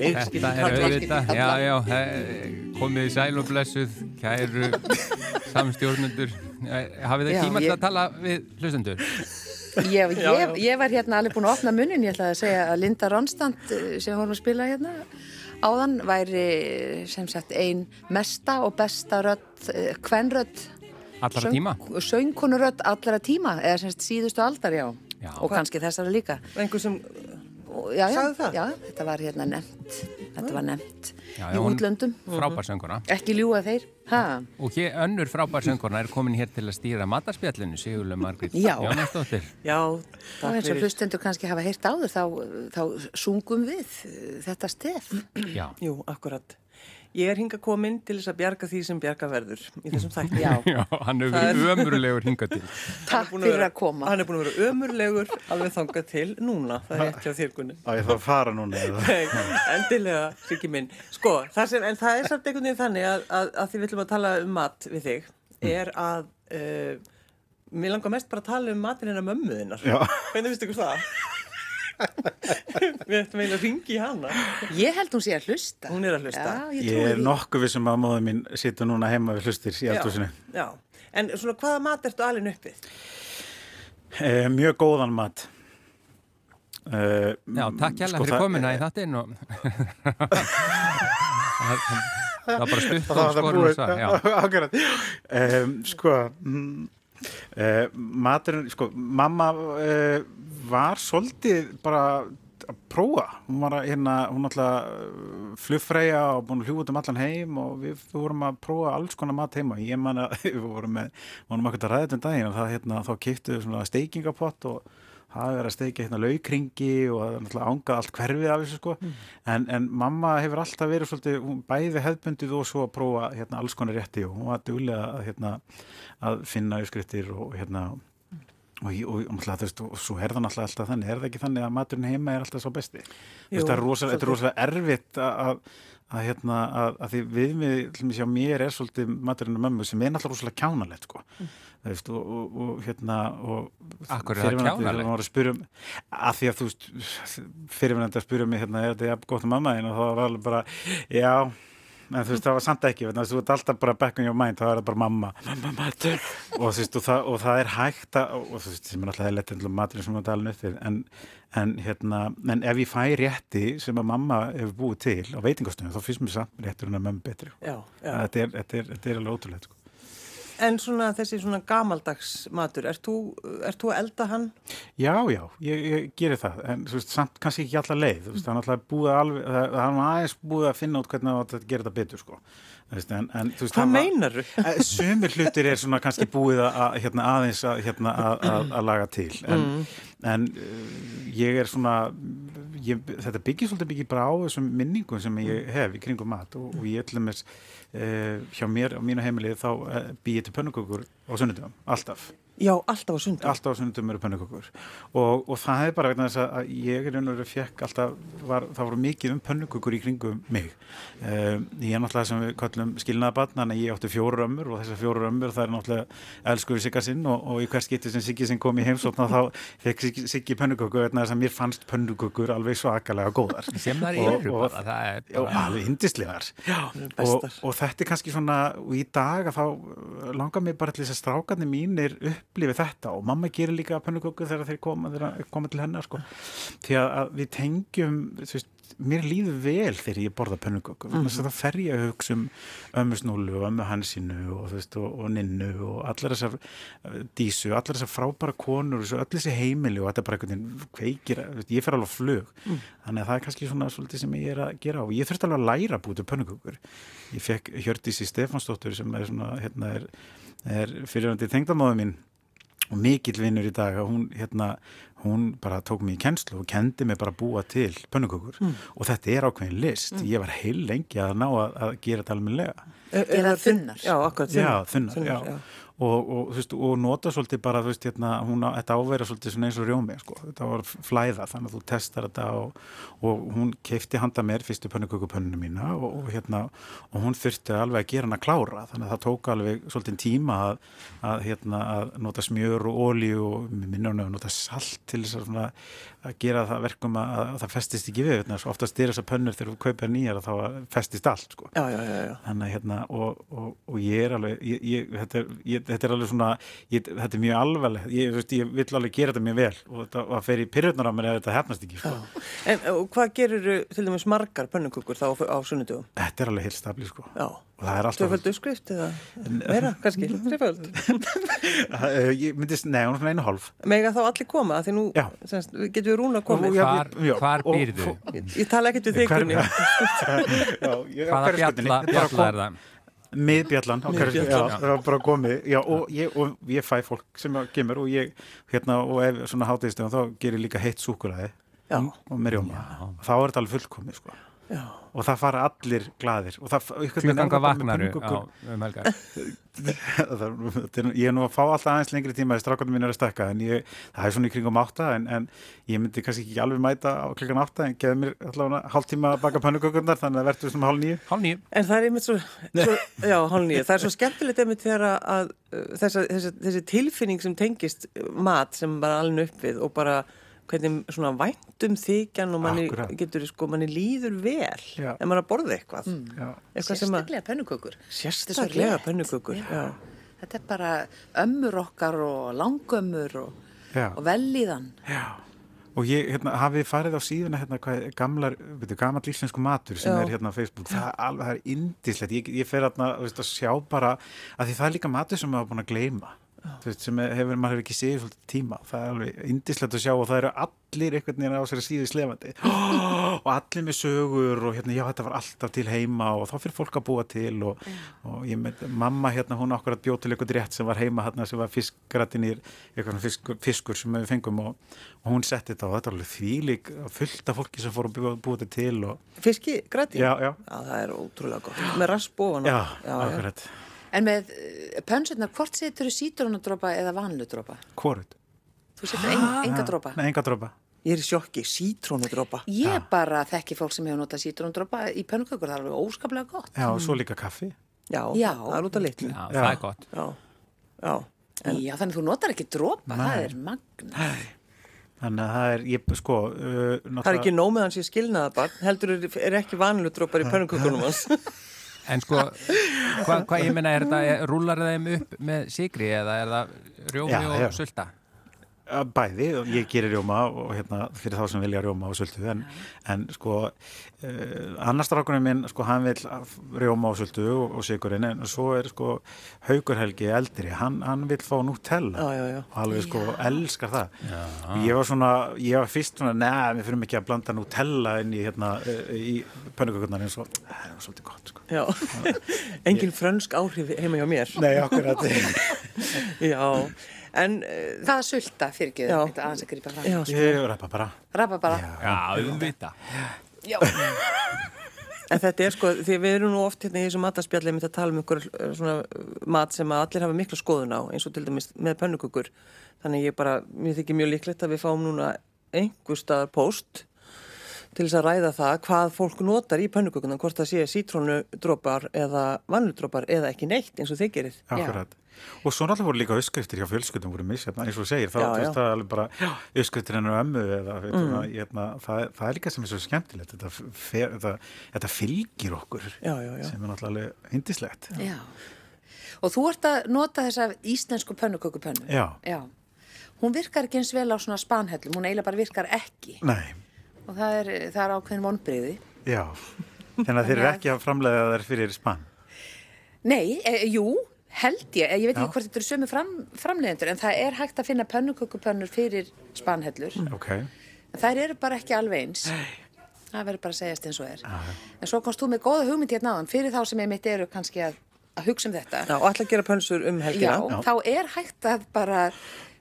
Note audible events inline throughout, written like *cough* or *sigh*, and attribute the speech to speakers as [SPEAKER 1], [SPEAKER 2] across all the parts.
[SPEAKER 1] Þetta er auðvitað, já, já, komið í sæl og blessuð, kæru samstjórnundur. Hafið þið tíma til að tala við hlustendur?
[SPEAKER 2] Ég, ég, ég var hérna alveg búin að opna munin, ég ætlaði að segja að Linda Ronstand eh, sem vorum að spila hérna áðan væri sem sagt ein mesta og besta rödd, kvenrödd
[SPEAKER 1] Allara söng, tíma?
[SPEAKER 2] Söngkonurödd allara tíma, eða sem sagt síðustu aldar, já. já. Og kannski þessari líka.
[SPEAKER 3] Engur sem
[SPEAKER 2] já, já? Já, þetta var hérna nefnt, þetta var nefnt já, í útlöndum.
[SPEAKER 1] Frábærsönguna.
[SPEAKER 2] Ekki ljúa þeir, ha?
[SPEAKER 1] Og hér önnur frábærsönguna er komin hér til að stýra matarspjallinu, Sigurlega Margrit Jónastóttir.
[SPEAKER 2] Já, og eins og hlustendur kannski hafa heyrt áður, þá, þá sungum við þetta stef.
[SPEAKER 1] Já.
[SPEAKER 3] Jú, akkurat. Ég er hinga komin til þess að bjarga því sem bjarga verður í þessum þætti.
[SPEAKER 1] Já, *laughs* Já hann hefur verið ömurlegur hinga til.
[SPEAKER 2] Takk fyrir að koma.
[SPEAKER 3] Hann hefur búin að vera ömurlegur alveg þangað til núna, það er ekki á þýrkunni.
[SPEAKER 4] Á ég þarf að fara núna. *laughs*
[SPEAKER 3] Endilega, Siggi minn. Sko, það sem, en það er samt einhvern veginn þannig að, að, að því við ætlum að tala um mat við þig, er að uh, mér langar mest bara að tala um matin en að mömmuðinnar. Hvernig finnst ykkur það? Við ættum eiginlega að ringi hana.
[SPEAKER 2] Ég held hún sé að hlusta.
[SPEAKER 3] Hún er að hlusta.
[SPEAKER 4] Já, Ég, ég er nokkuð við sem að móðu mín situr núna heima við hlustir í
[SPEAKER 3] Já, en svona hvaða mat ertu alveg uppið?
[SPEAKER 4] Eh, mjög góðan mat.
[SPEAKER 1] Eh, Já, takk hjálpa sko, fyrir komina í þattinn og *laughs* Það var bara stutt og skorur *laughs*
[SPEAKER 4] Akkurat. Um, Sko mm, uh, maturinn, sko, mamma uh, var svolítið bara að prófa, hún var hérna, hún alltaf flugfræja og búin að hljúa út um allan heim og við vorum að prófa alls konar mat heima. Ég man að *laughs* við vorum með, vorum að ræða þetta um daginn og það hérna, þá kiptuðu svona steikingapott og það er að steikja hérna laukringi og það er náttúrulega ángað allt hverfið af þessu sko. Mm. en, en mamma hefur alltaf verið svolítið, hún bæði hefðbundið og svo að prófa hérna alls konar rétti og hún var duglega að hérna að finna uppskriftir og hérna og, og, og, og svo er það náttúrulega alltaf þannig, er það ekki þannig að maturinn heima er alltaf svo besti? Jú, það er rosalega, rosalega erfitt að, að, hérna, að, að því við mig, til og með sjá mér er svolítið maturinn og mömmu sem er náttúrulega rosalega kjánalegt sko. Mm. Veist, og, og, og hérna
[SPEAKER 1] Akkur er það kjánaleg?
[SPEAKER 4] Að því að þú fyrirvinnandi að spyrja mig hérna, er þetta gott um mamma og þá var alveg bara, já en þú veist það var samt ekki þú veist alltaf bara back on your mind þá er það bara mamma, mamma matur og, veist, og, það, og það er hægt að, og þú veist sem er alltaf leitt enn matur sem við talum upp en, en hérna en ef ég fæ rétti sem að mamma hefur búið til á veitingastunum þá finnst mér samt réttur en að mömmu betri
[SPEAKER 3] já, já.
[SPEAKER 4] Þetta, er, þetta, er, þetta er alveg ótrúlega sko.
[SPEAKER 3] En svona þessi svona gamaldags matur, ert þú, ert þú að elda hann?
[SPEAKER 4] Já, já, ég, ég gerir það, en veist, samt kannski ekki alla leið, þú veist, það er náttúrulega búið að alveg, það er aðeins búið að finna út hvernig það gerir þetta betur, sko.
[SPEAKER 3] En, en, veist, Hvað meinar þú? *laughs*
[SPEAKER 4] Eh, sumir hlutir er svona kannski búið að, hérna, aðeins að, hérna, að, að laga til, en, mm. En uh, ég er svona, ég, þetta byggir svolítið byggir bara á þessum minningum sem ég hef í kringum mat og, og ég ætlum þess eh, hjá mér á mínu heimilið þá eh, ég til pönnukökur á sunnudum, alltaf
[SPEAKER 3] Já, alltaf á sundum.
[SPEAKER 4] Alltaf á sundum eru pönnukökur og, og það er bara vegna þess að ég er einhverju fekk alltaf, var, það voru mikið um pönnukökur í kringum mig. Uh, ég er náttúrulega sem við kallum skilnaðabann, þannig að ég átti fjóru ömmur og þessar fjóru ömmur það er náttúrulega elskuðu Sigga sinn og, og í hvers getur sem Siggi sinn kom í heimsókn og þá fekk Siggi, pönnukökur vegna þess að mér fannst pönnukökur alveg svakalega góðar.
[SPEAKER 1] Sem það eru bara,
[SPEAKER 4] það er bara... Já, alveg indislegar. Og, og þetta er kannski svona, og í dag að þá langar mér bara til þess að strákarnir mínir upp upplifi þetta og mamma gerir líka pönnuköku þegar þeir koma, þeir koma til hennar sko. því að við tengjum veist, mér líður vel þegar ég borða pönnuköku mm -hmm. það fer ég að hugsa um ömmu snúlu og ömmu hansinu og, veist, og, og ninnu og allar þessar uh, dísu, allar þessar frábæra konur og allir þessi heimili og þetta er bara einhvern veginn ég fer alveg flug mm. þannig að það er kannski svona svolítið sem ég er að gera og ég þurfti alveg að læra að búta pönnukökur ég fekk Hjördísi Stefansdóttur sem er, svona, hérna, er, er fyriröndi tengdamáðu mín og mikill vinnur í dag hún, hérna, hún bara tók mér í kennslu og kendi mig bara að búa til pönnukökur mm. og þetta er ákveðin list mm. ég var heil lengi að ná að, að gera þetta almenlega
[SPEAKER 2] Eða þunnar
[SPEAKER 3] Já, akkurat
[SPEAKER 4] þunnar, já, þunnar, þunnar já. Já. Og, og, veist, og nota svolítið bara, veist, hérna, hún þetta ávera svolítið svona eins og rjómi, sko, þetta var flæða, þannig að þú testar þetta og, og hún keifti handa mér fyrstu pönnukökupönninu mína og, og hérna, og hún þurfti alveg að gera hann að klára, þannig að það tók alveg svolítið tíma að, að hérna, að nota smjör og ólíu og minnum að nota salt til að svona að gera það verkum að, að það festist ekki við, þannig að oftast er þess að pönnur þegar þú kaupir nýjar að þá festist allt, sko.
[SPEAKER 3] Já, já, já.
[SPEAKER 4] Þannig að hérna, og, og, og ég er alveg, ég, ég, þetta, er, ég, þetta er alveg svona, ég, þetta er mjög alveg, ég, ég vill alveg gera þetta mjög vel og þetta að fer í pyrrutnar á mér eða þetta hefnast ekki, sko.
[SPEAKER 3] En og hvað gerir til dæmis margar pönnukukur þá á, á sunnudugum?
[SPEAKER 4] Þetta er alveg heilt stabli, sko.
[SPEAKER 3] Já.
[SPEAKER 4] Og það er alltaf...
[SPEAKER 3] Tvöföldu skrift eða meira, kannski, *laughs* tvöföld.
[SPEAKER 4] ég myndist, nei, hún er svona einu hálf.
[SPEAKER 3] Mega þá allir koma, því nú semst, getur við rúna að koma.
[SPEAKER 1] Hvar, hvar býrðu?
[SPEAKER 3] Ég, ég tala ekkert við þig. *laughs* *laughs*
[SPEAKER 1] Hvaða bjalla er það?
[SPEAKER 4] Miðbjallan á hverju, já, það var bara komið. Já, og, ég, og ég fæ fólk sem kemur og ég, hérna, og ef svona hátíðstöðum þá gerir líka heitt súkulæði og með rjóma, þá er þetta alveg fullkomið sko
[SPEAKER 3] Já.
[SPEAKER 4] og það fara allir gladir
[SPEAKER 1] Klukanga vaknaru á um helgar. *laughs*
[SPEAKER 4] Ég er nú að fá alltaf aðeins lengri tíma þegar strákarnir mín er að stekka en ég, það er svona í kringum átta en, en ég myndi kannski ekki alveg mæta á klukkan átta en geði mér allavega hálf tíma að baka pannukökundar þannig að það verður svona hálf nýju
[SPEAKER 1] Hálf nýju
[SPEAKER 3] En það er einmitt svo, svo já, hálf nýju það er svo skemmtilegt einmitt þegar að þessa, þessi, þessi tilfinning sem tengist mat sem bara alveg upp við og bara hvernig svona væntum þykjan og manni
[SPEAKER 4] Akkurat.
[SPEAKER 3] getur sko, manni líður vel
[SPEAKER 4] Já.
[SPEAKER 3] ef maður að borða eitthvað
[SPEAKER 2] Mm.
[SPEAKER 3] eitthvað
[SPEAKER 2] Sérstaklega pönnukökur.
[SPEAKER 3] sérstaklega pönnukökur já.
[SPEAKER 2] Þetta er bara ömmur okkar og langömmur og,
[SPEAKER 4] Já.
[SPEAKER 2] og velíðan.
[SPEAKER 4] Já, og ég hérna, hafið farið á síðuna hérna, hvað, er gamlar, veitu, gammal lífsvensku matur sem
[SPEAKER 3] Já.
[SPEAKER 4] er hérna á Facebook, það er alveg, það er indislegt, ég, ég fer hérna veist, að sjá bara, að því það er líka matur sem maður er búin að gleyma, þú veist, sem hefur, maður hefur ekki séð svolítið tíma, það er alveg indislegt að sjá og það eru allir einhvern veginn á sér síðu slefandi *gasps* og allir með sögur og hérna, já, þetta var alltaf til heima og þá fyrir fólk að búa til og, og ég með, mamma hérna, hún okkur að bjóð til eitthvað rétt sem var heima hérna, sem var fiskgrætinir, eitthvað fiskur, fiskur sem við fengum og, og hún setti þetta og þetta var alveg þvílík fullt af fólki sem fór að búa, þetta til og,
[SPEAKER 3] fiski, græti
[SPEAKER 4] já, já,
[SPEAKER 3] það er ótrúlega gott. Með
[SPEAKER 4] já, akkurat
[SPEAKER 2] En með uh, pönsurnar, hvort setur þú sítrónadrópa eða vanludrópa?
[SPEAKER 4] Hvorut?
[SPEAKER 2] Þú setur en, enga drópa?
[SPEAKER 4] Nei, enga drópa
[SPEAKER 3] ég er í sjokki, sítrónudrópa
[SPEAKER 2] Ég bara þekki fólk sem hefur notað sítrónadrópa í pönnukökur, það er alveg óskaplega gott.
[SPEAKER 4] Já, og svo líka kaffi
[SPEAKER 3] já,
[SPEAKER 2] Já.
[SPEAKER 3] það er út af litlu
[SPEAKER 1] Já, það er gott
[SPEAKER 3] já, já.
[SPEAKER 2] Já, þannig þú notar ekki drópa, það er magna.
[SPEAKER 4] Þannig að það er, ég, sko uh,
[SPEAKER 3] það er ekki nóg með hans í skilnaðabarn heldur er, er ekki vaniludrópar í pönnukökunum hans *laughs*
[SPEAKER 1] En sko, hvað hva, ég er þetta, rúlar þeim upp með sigri eða er það rjómi og sulta?
[SPEAKER 4] Uh, Bæði, og ég gerir rjóma og hérna fyrir þá sem vilja rjóma og sultu en, en sko uh, annars strákunum minn, sko hann vil rjóma og sultu og, og sigurinn en svo er sko Haugur Helgi eldri hann, hann vil fá Nutella.
[SPEAKER 3] Já, já, já.
[SPEAKER 4] og alveg sko elskar það. Ég var svona, ég var fyrst svona neða, við fyrir ekki að blanda Nutella inn í hérna, uh, í pönnukökurnar eins og það er svolítið gott sko.
[SPEAKER 3] Já, *laughs* engin frönsk áhrif heima hjá mér.
[SPEAKER 4] Nei, akkurat. *laughs* *laughs*
[SPEAKER 3] Já, en uh,
[SPEAKER 2] Hvaða sulta fyrir ekki
[SPEAKER 3] Já.
[SPEAKER 2] þetta aðeins að grípa fram?
[SPEAKER 3] já, sko.
[SPEAKER 4] Ég ræpa bara
[SPEAKER 2] Rapa bara.
[SPEAKER 1] Já,
[SPEAKER 2] Já.
[SPEAKER 3] en þetta er sko, því við erum nú oft hérna í þessu mataspjalli með að tala um einhver uh, svona mat sem að allir hafa mikla skoðun á eins og til dæmis með pönnukökur þannig ég bara, mér þykir mjög líklegt að við fáum núna einhver staðar post til þess að ræða það hvað fólk notar í pönnukökunan, hvort það sé sítrónudrópar eða vanludrópar eða ekki neitt eins og þið gerir.
[SPEAKER 4] Akkurat. Og svo náttúrulega voru líka uppskriftir hjá fjölskyldum voru misjafna, eins og segir, þá það er alveg bara uppskriftir hennar ömmu eða mm. að, hérna, það, það er líka sem er svo skemmtilegt þetta, fer, þetta, þetta fylgir okkur
[SPEAKER 3] Já, já, já.
[SPEAKER 4] sem er náttúrulega hindislegt.
[SPEAKER 2] Já. Og þú ert að nota þessa íslensku pönnukökupönnu.
[SPEAKER 4] Já.
[SPEAKER 2] Já. Hún virkar ekki eins vel á svona spanhellum, hún eiginlega bara virkar ekki.
[SPEAKER 4] Nei,
[SPEAKER 2] Og það er, það er ákveðin vonbriði.
[SPEAKER 4] já. Þannig að þeir eru ekki að framlega þær fyrir spann.
[SPEAKER 2] Nei, e, jú, held ég. Ég veit
[SPEAKER 4] Já.
[SPEAKER 2] ekki hvort þetta eru sömu fram, framleiðendur, en það er hægt að finna pönnukökupönnur fyrir spanhellur.
[SPEAKER 4] Ok,
[SPEAKER 2] En þær eru bara ekki alveg eins. Það verður bara að segjast eins og er. En svo komst þú með góða hugmynd hérna áðan fyrir þá sem ég mitt eru kannski að, að hugsa um þetta.
[SPEAKER 3] Já, og ætla að gera pönsur um helgina.
[SPEAKER 2] Já, þá er hægt að bara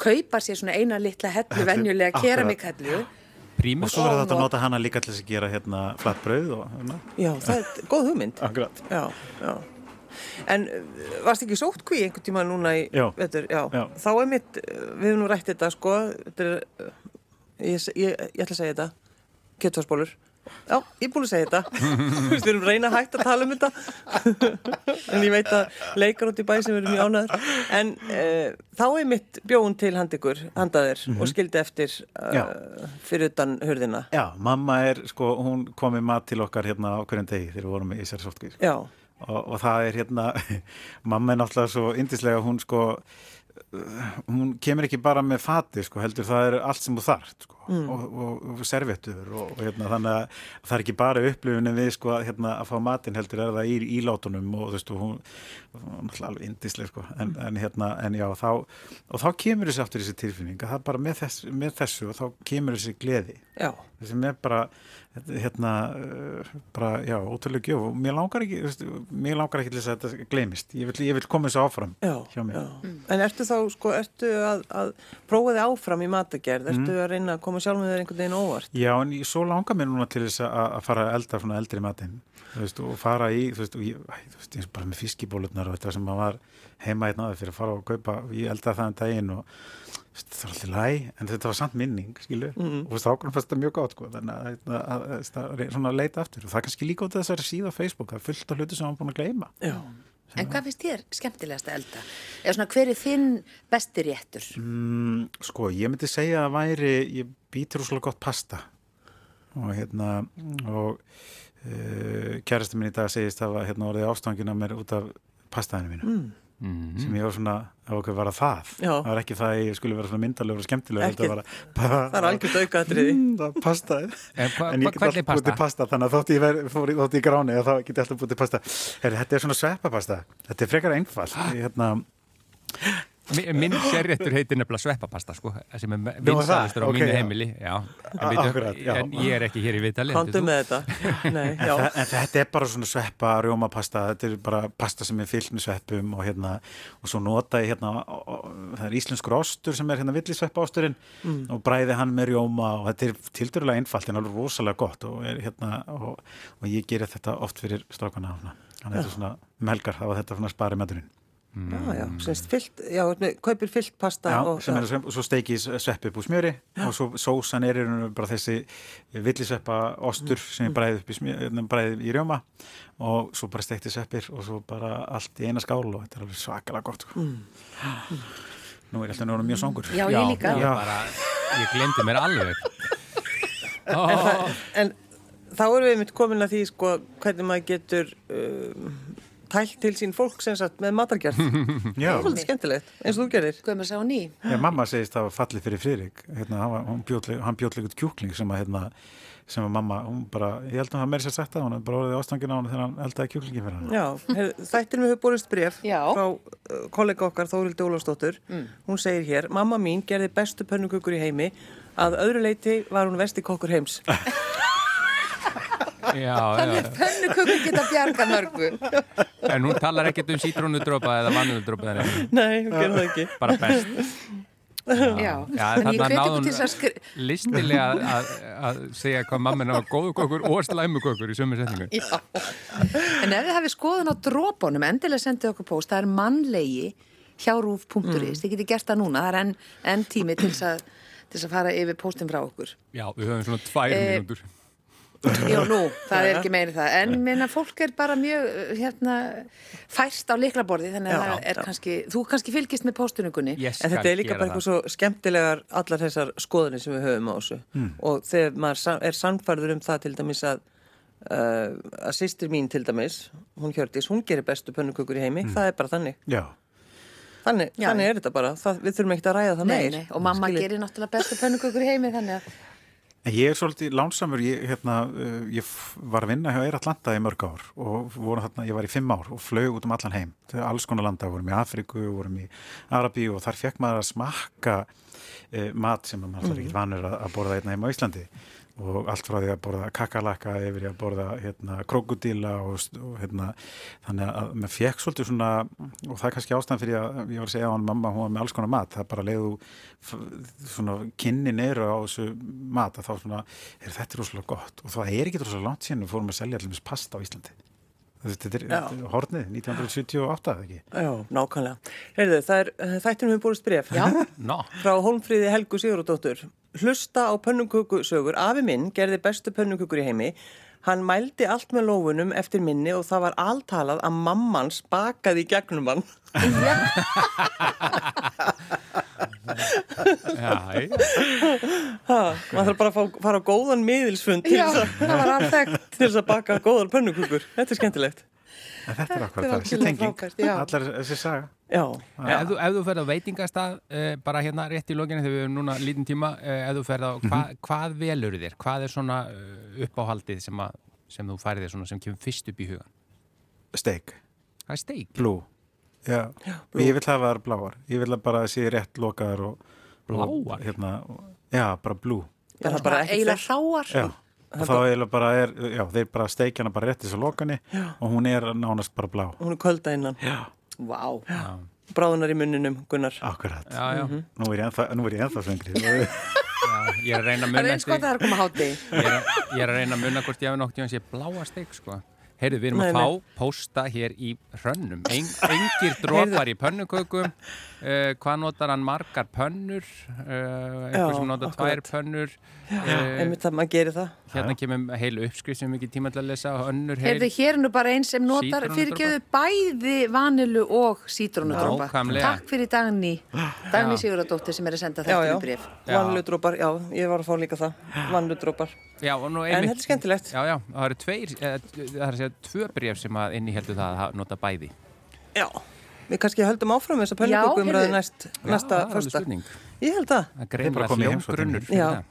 [SPEAKER 2] kaupa sér svona eina litla hellu, venjulega
[SPEAKER 4] Akkurat.
[SPEAKER 2] Keramikhellu.
[SPEAKER 4] og
[SPEAKER 1] Prímus
[SPEAKER 4] svo verður þetta að nota hana líka til þess að gera hérna flatt brauð og hérna.
[SPEAKER 3] Já, það er *laughs* góð hugmynd. Já, já. En uh, varst ekki sótt kví einhvern tíma núna í
[SPEAKER 4] Já.
[SPEAKER 3] vetur? Já.
[SPEAKER 4] Já.
[SPEAKER 3] Þá er mitt, uh, við hefum nú rætt þetta sko, þetta er, uh, ég, ég, ég ætla að segja þetta, kjötfarsbólur. Já, ég er búin að segja þetta. *laughs* Við erum reyna hægt að tala um þetta. *laughs* en ég veit að leikar út í bæ sem erum mjög ánæður. En uh, þá er mitt bjóun til hand ykkur, handaðir og skildi eftir uh, fyrir utan hurðina.
[SPEAKER 4] Já, mamma er, sko, hún kom með mat til okkar hérna á hverjum degi þegar við vorum í sér sótkvíð.
[SPEAKER 3] Já,
[SPEAKER 4] og, og það er hérna *laughs* mamma er náttúrulega svo indislega hún sko uh, hún kemur ekki bara með fati sko, heldur það er allt sem þú þarft sko, og, og, og servettur og, og hérna, þannig að það er ekki bara upplifunin við sko, hérna, að fá matinn heldur er það í, í látunum og þú veist og hún, hún er náttúrulega alveg indislega sko, en, en hérna en já þá, og þá kemur þessi aftur þessi tilfinning að það bara með, þess, með þessu og þá kemur þessi gleði
[SPEAKER 3] já.
[SPEAKER 4] sem er bara hérna, uh, bara, já, ótrúlega gjöf og mér langar ekki, veist, mér langar ekki til þess að þetta gleymist, ég vil, ég vil koma þessu áfram
[SPEAKER 3] Já,
[SPEAKER 4] hjá mér.
[SPEAKER 3] já. En ertu þá, sko, ertu að, að prófa þig áfram í matagerð, ertu að reyna að koma sjálf með þér einhvern veginn óvart?
[SPEAKER 4] Já, en ég, svo langar mér núna til þess að, að fara að elda svona eldri matinn, þú veist, og fara í, þú veist, og ég, þú veist, og bara með fiskibólutnar og þetta sem maður var heima einn aðeins fyrir að fara og kaupa, og ég eldaði það en daginn og þú veist, það var alltaf læg, en þetta var samt minning, skilu, mm. og þú veist, ákveðum fannst þetta mjög gott, sko, þannig að, að, að, að, að leita aftur, og það kannski líka út af þessari síða á Facebook, það er fullt af hluti sem maður búin að gleyma.
[SPEAKER 3] Já.
[SPEAKER 2] En hvað finnst þér skemmtilegast að elda? Eða svona hver er þinn besti réttur?
[SPEAKER 4] Mm, sko, ég myndi segja að væri, ég býtur úrslega gott pasta og hérna og uh, kærasti minn í dag segist að hérna orðið ástangina mér út af pastaðinu mínu
[SPEAKER 3] Mm.
[SPEAKER 4] Sem ég var svona, okkur var að það
[SPEAKER 3] Já.
[SPEAKER 4] það var ekki það að ég skulle vera svona myndalegur og skemmtilegur
[SPEAKER 3] Ekki.
[SPEAKER 4] bara,
[SPEAKER 3] Það er algjört aukaðatriði.
[SPEAKER 4] mm, það er pastaði
[SPEAKER 1] En hva-
[SPEAKER 4] en ég get alltaf búið til
[SPEAKER 1] pasta?
[SPEAKER 4] þannig að þótt ég ver- fór þótt ég gráni þá get ég alltaf búið til pasta Heri, þetta er svona sveppapasta, þetta er frekar einfalt Ég, hérna,
[SPEAKER 1] Minn sérréttur heitir nefnilega sveppapasta sko, sem er
[SPEAKER 4] Nú,
[SPEAKER 1] vinsæðastur á
[SPEAKER 4] það? Ok,
[SPEAKER 1] mínu
[SPEAKER 4] já.
[SPEAKER 1] heimili já. En,
[SPEAKER 4] A-
[SPEAKER 1] veitu,
[SPEAKER 4] akkurat, já.
[SPEAKER 1] en ég er ekki hér í vitali
[SPEAKER 3] Kondu með þetta. *laughs* Nei, já.
[SPEAKER 4] En, en þetta er bara svona sveppa, rjómapasta, þetta er bara pasta sem er fyllt með sveppum og hérna, og svo nota ég hérna, og, og, það er íslenskur ostur sem er hérna villisveppa osturinn og bræði hann með rjóma og þetta er tildurlega einfalt en alveg rosalega gott og, er, hérna, og, og ég gerir þetta oft fyrir strákana, þannig að þetta er svona melgar, þá var þetta svona spari maturinn.
[SPEAKER 3] Já, já, semst fyllt, já, kaupir fyllt pasta
[SPEAKER 4] Já,
[SPEAKER 3] og
[SPEAKER 4] sem er, sem, og svo steiki ég svepp upp úr smjöri og svo sósan er bara þessi villisveppa ostur sem ég bræði upp í, smjö, bræði í rjóma og svo bara steikti sveppir og svo bara allt í eina skál og þetta er alveg svakalega gott sko. Nú er alltaf náttúrulega mjög songur
[SPEAKER 2] Já, ég líka.
[SPEAKER 1] Ég, bara, ég glemdi mér alveg. Ó,
[SPEAKER 3] en, það, en þá erum við mitt komin að því sko hvernig maður getur um, tælt til sín fólk sem sagt með matargerð. *laughs* Það er svolítið skemmtilegt, eins og þú gerir.
[SPEAKER 2] Guðmur sá ný.
[SPEAKER 4] Já, mamma segist það var fallið fyrir Friðrik. Hérna, hann, hann bjóðlega kjúkling sem að hérna, sem að mamma, hún bara ég held að hann meiri sér sagt það, hún er bara orðið ástangin á hann þegar hann eldaði kjúklingin fyrir hann
[SPEAKER 3] Já, þættir við höfum borist bref
[SPEAKER 2] Já.
[SPEAKER 3] frá uh, kollega okkar Þórildi Ólafsdóttur. Hún segir hér, mamma mín gerði bestu pönnukökur í heimi. Að öðru leiti var hún vesti kokkur heims *laughs* *laughs*
[SPEAKER 2] Þannig
[SPEAKER 1] já.
[SPEAKER 2] pönnukökur geta bjarga mörgu.
[SPEAKER 1] En hún talar ekkert um sítrónudrópa eða vaniludrópa
[SPEAKER 3] Nei, hún gerði það ekki
[SPEAKER 1] bara best
[SPEAKER 2] Já, þess að skri...
[SPEAKER 1] listilega að, að, að segja hvað mamma var góðu kokkur og slæmu kokkur í sömu setningu
[SPEAKER 2] Já. En ef þið hafið skoðun á drópunum, endilega sendið okkur post, það er mannlegi hjá rúf.is, þið getið gert það núna, það er enn en tími til þess að, til þess að fara yfir postin frá okkur.
[SPEAKER 1] Já, við höfum svona tvær
[SPEAKER 2] Eh,
[SPEAKER 1] mínútur
[SPEAKER 2] Já, nú, það er ekki meiri það, en minna fólk er bara mjög, uh, hérna, fæst á liklaborði, þannig að
[SPEAKER 3] Já,
[SPEAKER 2] það er
[SPEAKER 3] já.
[SPEAKER 2] kannski, þú kannski fylgist með postunungunni.
[SPEAKER 1] Ég
[SPEAKER 3] En þetta er líka bara eitthvað svo skemmtilegar allar þessar skoðunir sem við höfum á þessu. Og þegar maður er sannfærður um það til dæmis að uh, að sýstir mín til dæmis hún Hjördís, hún gerir bestu pönnukökur í heimi. Það er bara þannig,
[SPEAKER 4] Já,
[SPEAKER 3] þannig, þannig er þetta bara. Það, við þurfum ekkert að ræða það
[SPEAKER 2] Nei,
[SPEAKER 3] meir.
[SPEAKER 2] nei, og mamma
[SPEAKER 3] Skiljið.
[SPEAKER 2] gerir náttúrulega bestu pönnukökur í heimi, þannig að,
[SPEAKER 4] ég er svolítið lánsamur, ég, hérna, uh, ég var að vinna hjá Eir Atlanta í mörg ár og voru þarna, ég var í fimm ár og flög út um allan heim, alls konar landa, vorum í Afriku, vorum í Arabí og þar fekk maður að smakka uh, mat sem maður alltaf ekki vanur að, að borða einna heim á Íslandi og allt frá því að borða kakalaka yfir að borða hérna, krokodíla og, og hérna, þannig að maður fekk svolítið svona, og það er kannski ástæðan fyrir að ég var að segja á hann mamma, hún var með alls konar mat, það bara leiðu svona kynnin eru á þessu mat að þá svona, er þetta rosalega gott? Og það er ekki rosalega langt síðan við fórum að selja allir pasta á Íslandi Þetta er, hornið, 1978, eða ekki?
[SPEAKER 3] Já, nákvæmlega. Heyrðu, það er, þættinum við búist bref.
[SPEAKER 2] Já. *laughs*
[SPEAKER 1] Nó,
[SPEAKER 3] Frá Hólmfríði Helgu Sigurðardóttur. Hlusta á pönnukökusögur. Afi minn gerði bestu pönnukökur í heimi. Hann mældi allt með lófunum eftir minni og það var alltalað að mammans bakaði í gegnum hann.
[SPEAKER 1] já,
[SPEAKER 3] maður þarf bara að fá, fara á góðan miðilsfund til þess að-
[SPEAKER 2] það var alveg
[SPEAKER 3] til þess að baka góðar pönnukökur. Þetta er skemmtilegt.
[SPEAKER 4] En þetta er akkurat það, þessi tenging,
[SPEAKER 2] já.
[SPEAKER 4] allar þessi saga.
[SPEAKER 3] Já,
[SPEAKER 1] Ef þú, ef þú ferð á veitingastað, uh, bara hérna rétt í lokinu þegar við erum núna lítinn tíma, uh, ef þú ferð á, hva, hvað velur þér? Hvað er svona uh, uppáhaldið sem, að, sem þú færið þér svona sem kemur fyrst upp í hugan?
[SPEAKER 4] Steak,
[SPEAKER 1] Hvað er steik?
[SPEAKER 4] blue. Já, ég vil hafa það bláar. Ég vil að bara sé rétt lokaðar og...
[SPEAKER 1] Bláar?
[SPEAKER 4] Hérna, já, bara blue.
[SPEAKER 3] það er bara
[SPEAKER 2] eiginlega hráar.
[SPEAKER 4] Já, og þá eiginlega bara er, já, þeir bara steikjana bara rétt í þessu lokani og hún er nánast bara blá.
[SPEAKER 3] Hún er kvölda innan.
[SPEAKER 4] Já,
[SPEAKER 2] Vá.
[SPEAKER 3] Bráðunar í munninum, Gunnar.
[SPEAKER 4] akkurat.
[SPEAKER 1] Já, já,
[SPEAKER 4] Nú er ég ennþá, nú er ég ennþá svengri.
[SPEAKER 1] já, ég er að reyna að
[SPEAKER 2] Það er
[SPEAKER 1] munna
[SPEAKER 2] eins gott að það er að koma hátti.
[SPEAKER 1] ég er, að- ég er að reyna að munna hvort ég hafi nokt í hans ég bláa steik, sko. Heyrðu, við erum
[SPEAKER 3] Nei,
[SPEAKER 1] að fá pósta hér í hrönnum. En, *laughs* engir dropar í pönnukökum. Uh, hvað notar hann margar pönnur? Uh, einhver
[SPEAKER 3] Já,
[SPEAKER 1] sem notar tvær pönnur. Uh,
[SPEAKER 3] Einmitt það maður gerir það.
[SPEAKER 1] hérna kemur heilu uppskrift sem við ekki tíma til að lesa og önnur
[SPEAKER 2] Heyrðu,
[SPEAKER 1] heil.
[SPEAKER 2] hér er nú bara einn sem notar fyrirgjöðu bæði vanilu og sítrónudrópa.
[SPEAKER 1] Nákvæmlega.
[SPEAKER 2] Takk fyrir. *gasps* Dagný
[SPEAKER 1] Já.
[SPEAKER 2] Sigurðardóttir sem er að senda
[SPEAKER 3] Já, já.
[SPEAKER 2] þetta í bref.
[SPEAKER 1] Já.
[SPEAKER 3] Vanlutrópar, já, ég var að fá líka það. *gasps* Vanlutrópar.
[SPEAKER 1] Já, og nú
[SPEAKER 3] En þetta er skemmtilegt.
[SPEAKER 1] Já, já, það eru tveir, það er að segja tvö bref sem að inni heldur það að nota bæði.
[SPEAKER 3] Já. Við kannski höldum áfram þess að
[SPEAKER 2] Já,
[SPEAKER 3] pönnukökum ræði
[SPEAKER 2] heyrðu.
[SPEAKER 3] næst,
[SPEAKER 1] Já,
[SPEAKER 3] næsta
[SPEAKER 1] það er alveg
[SPEAKER 3] fyrsta.
[SPEAKER 1] spurning.
[SPEAKER 3] Ég held það.
[SPEAKER 1] Það
[SPEAKER 4] Þeim bara komið
[SPEAKER 1] hljómgrunnur
[SPEAKER 4] heimsókn.
[SPEAKER 1] fyrir
[SPEAKER 3] Já.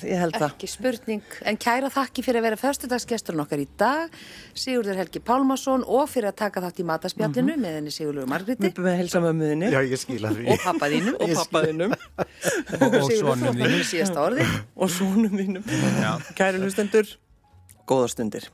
[SPEAKER 3] Ég held það.
[SPEAKER 2] Ekki spurning, en kæra þakki fyrir að vera föstudagsgesturinn okkar í dag, Sigurður Helgi Pálmason og fyrir að taka þátt í mataspjallinu með henni Sigurður Margriti
[SPEAKER 3] Við byrjum að helsa mömmuðinni
[SPEAKER 4] Já, ég skila því.
[SPEAKER 2] og pappa þínum
[SPEAKER 3] og pappaðinum
[SPEAKER 1] Og, og svonum þínum.
[SPEAKER 2] síðasta orði.
[SPEAKER 3] og svonum þínum.
[SPEAKER 1] Já.
[SPEAKER 3] Kæri hlustendur, góða stundir.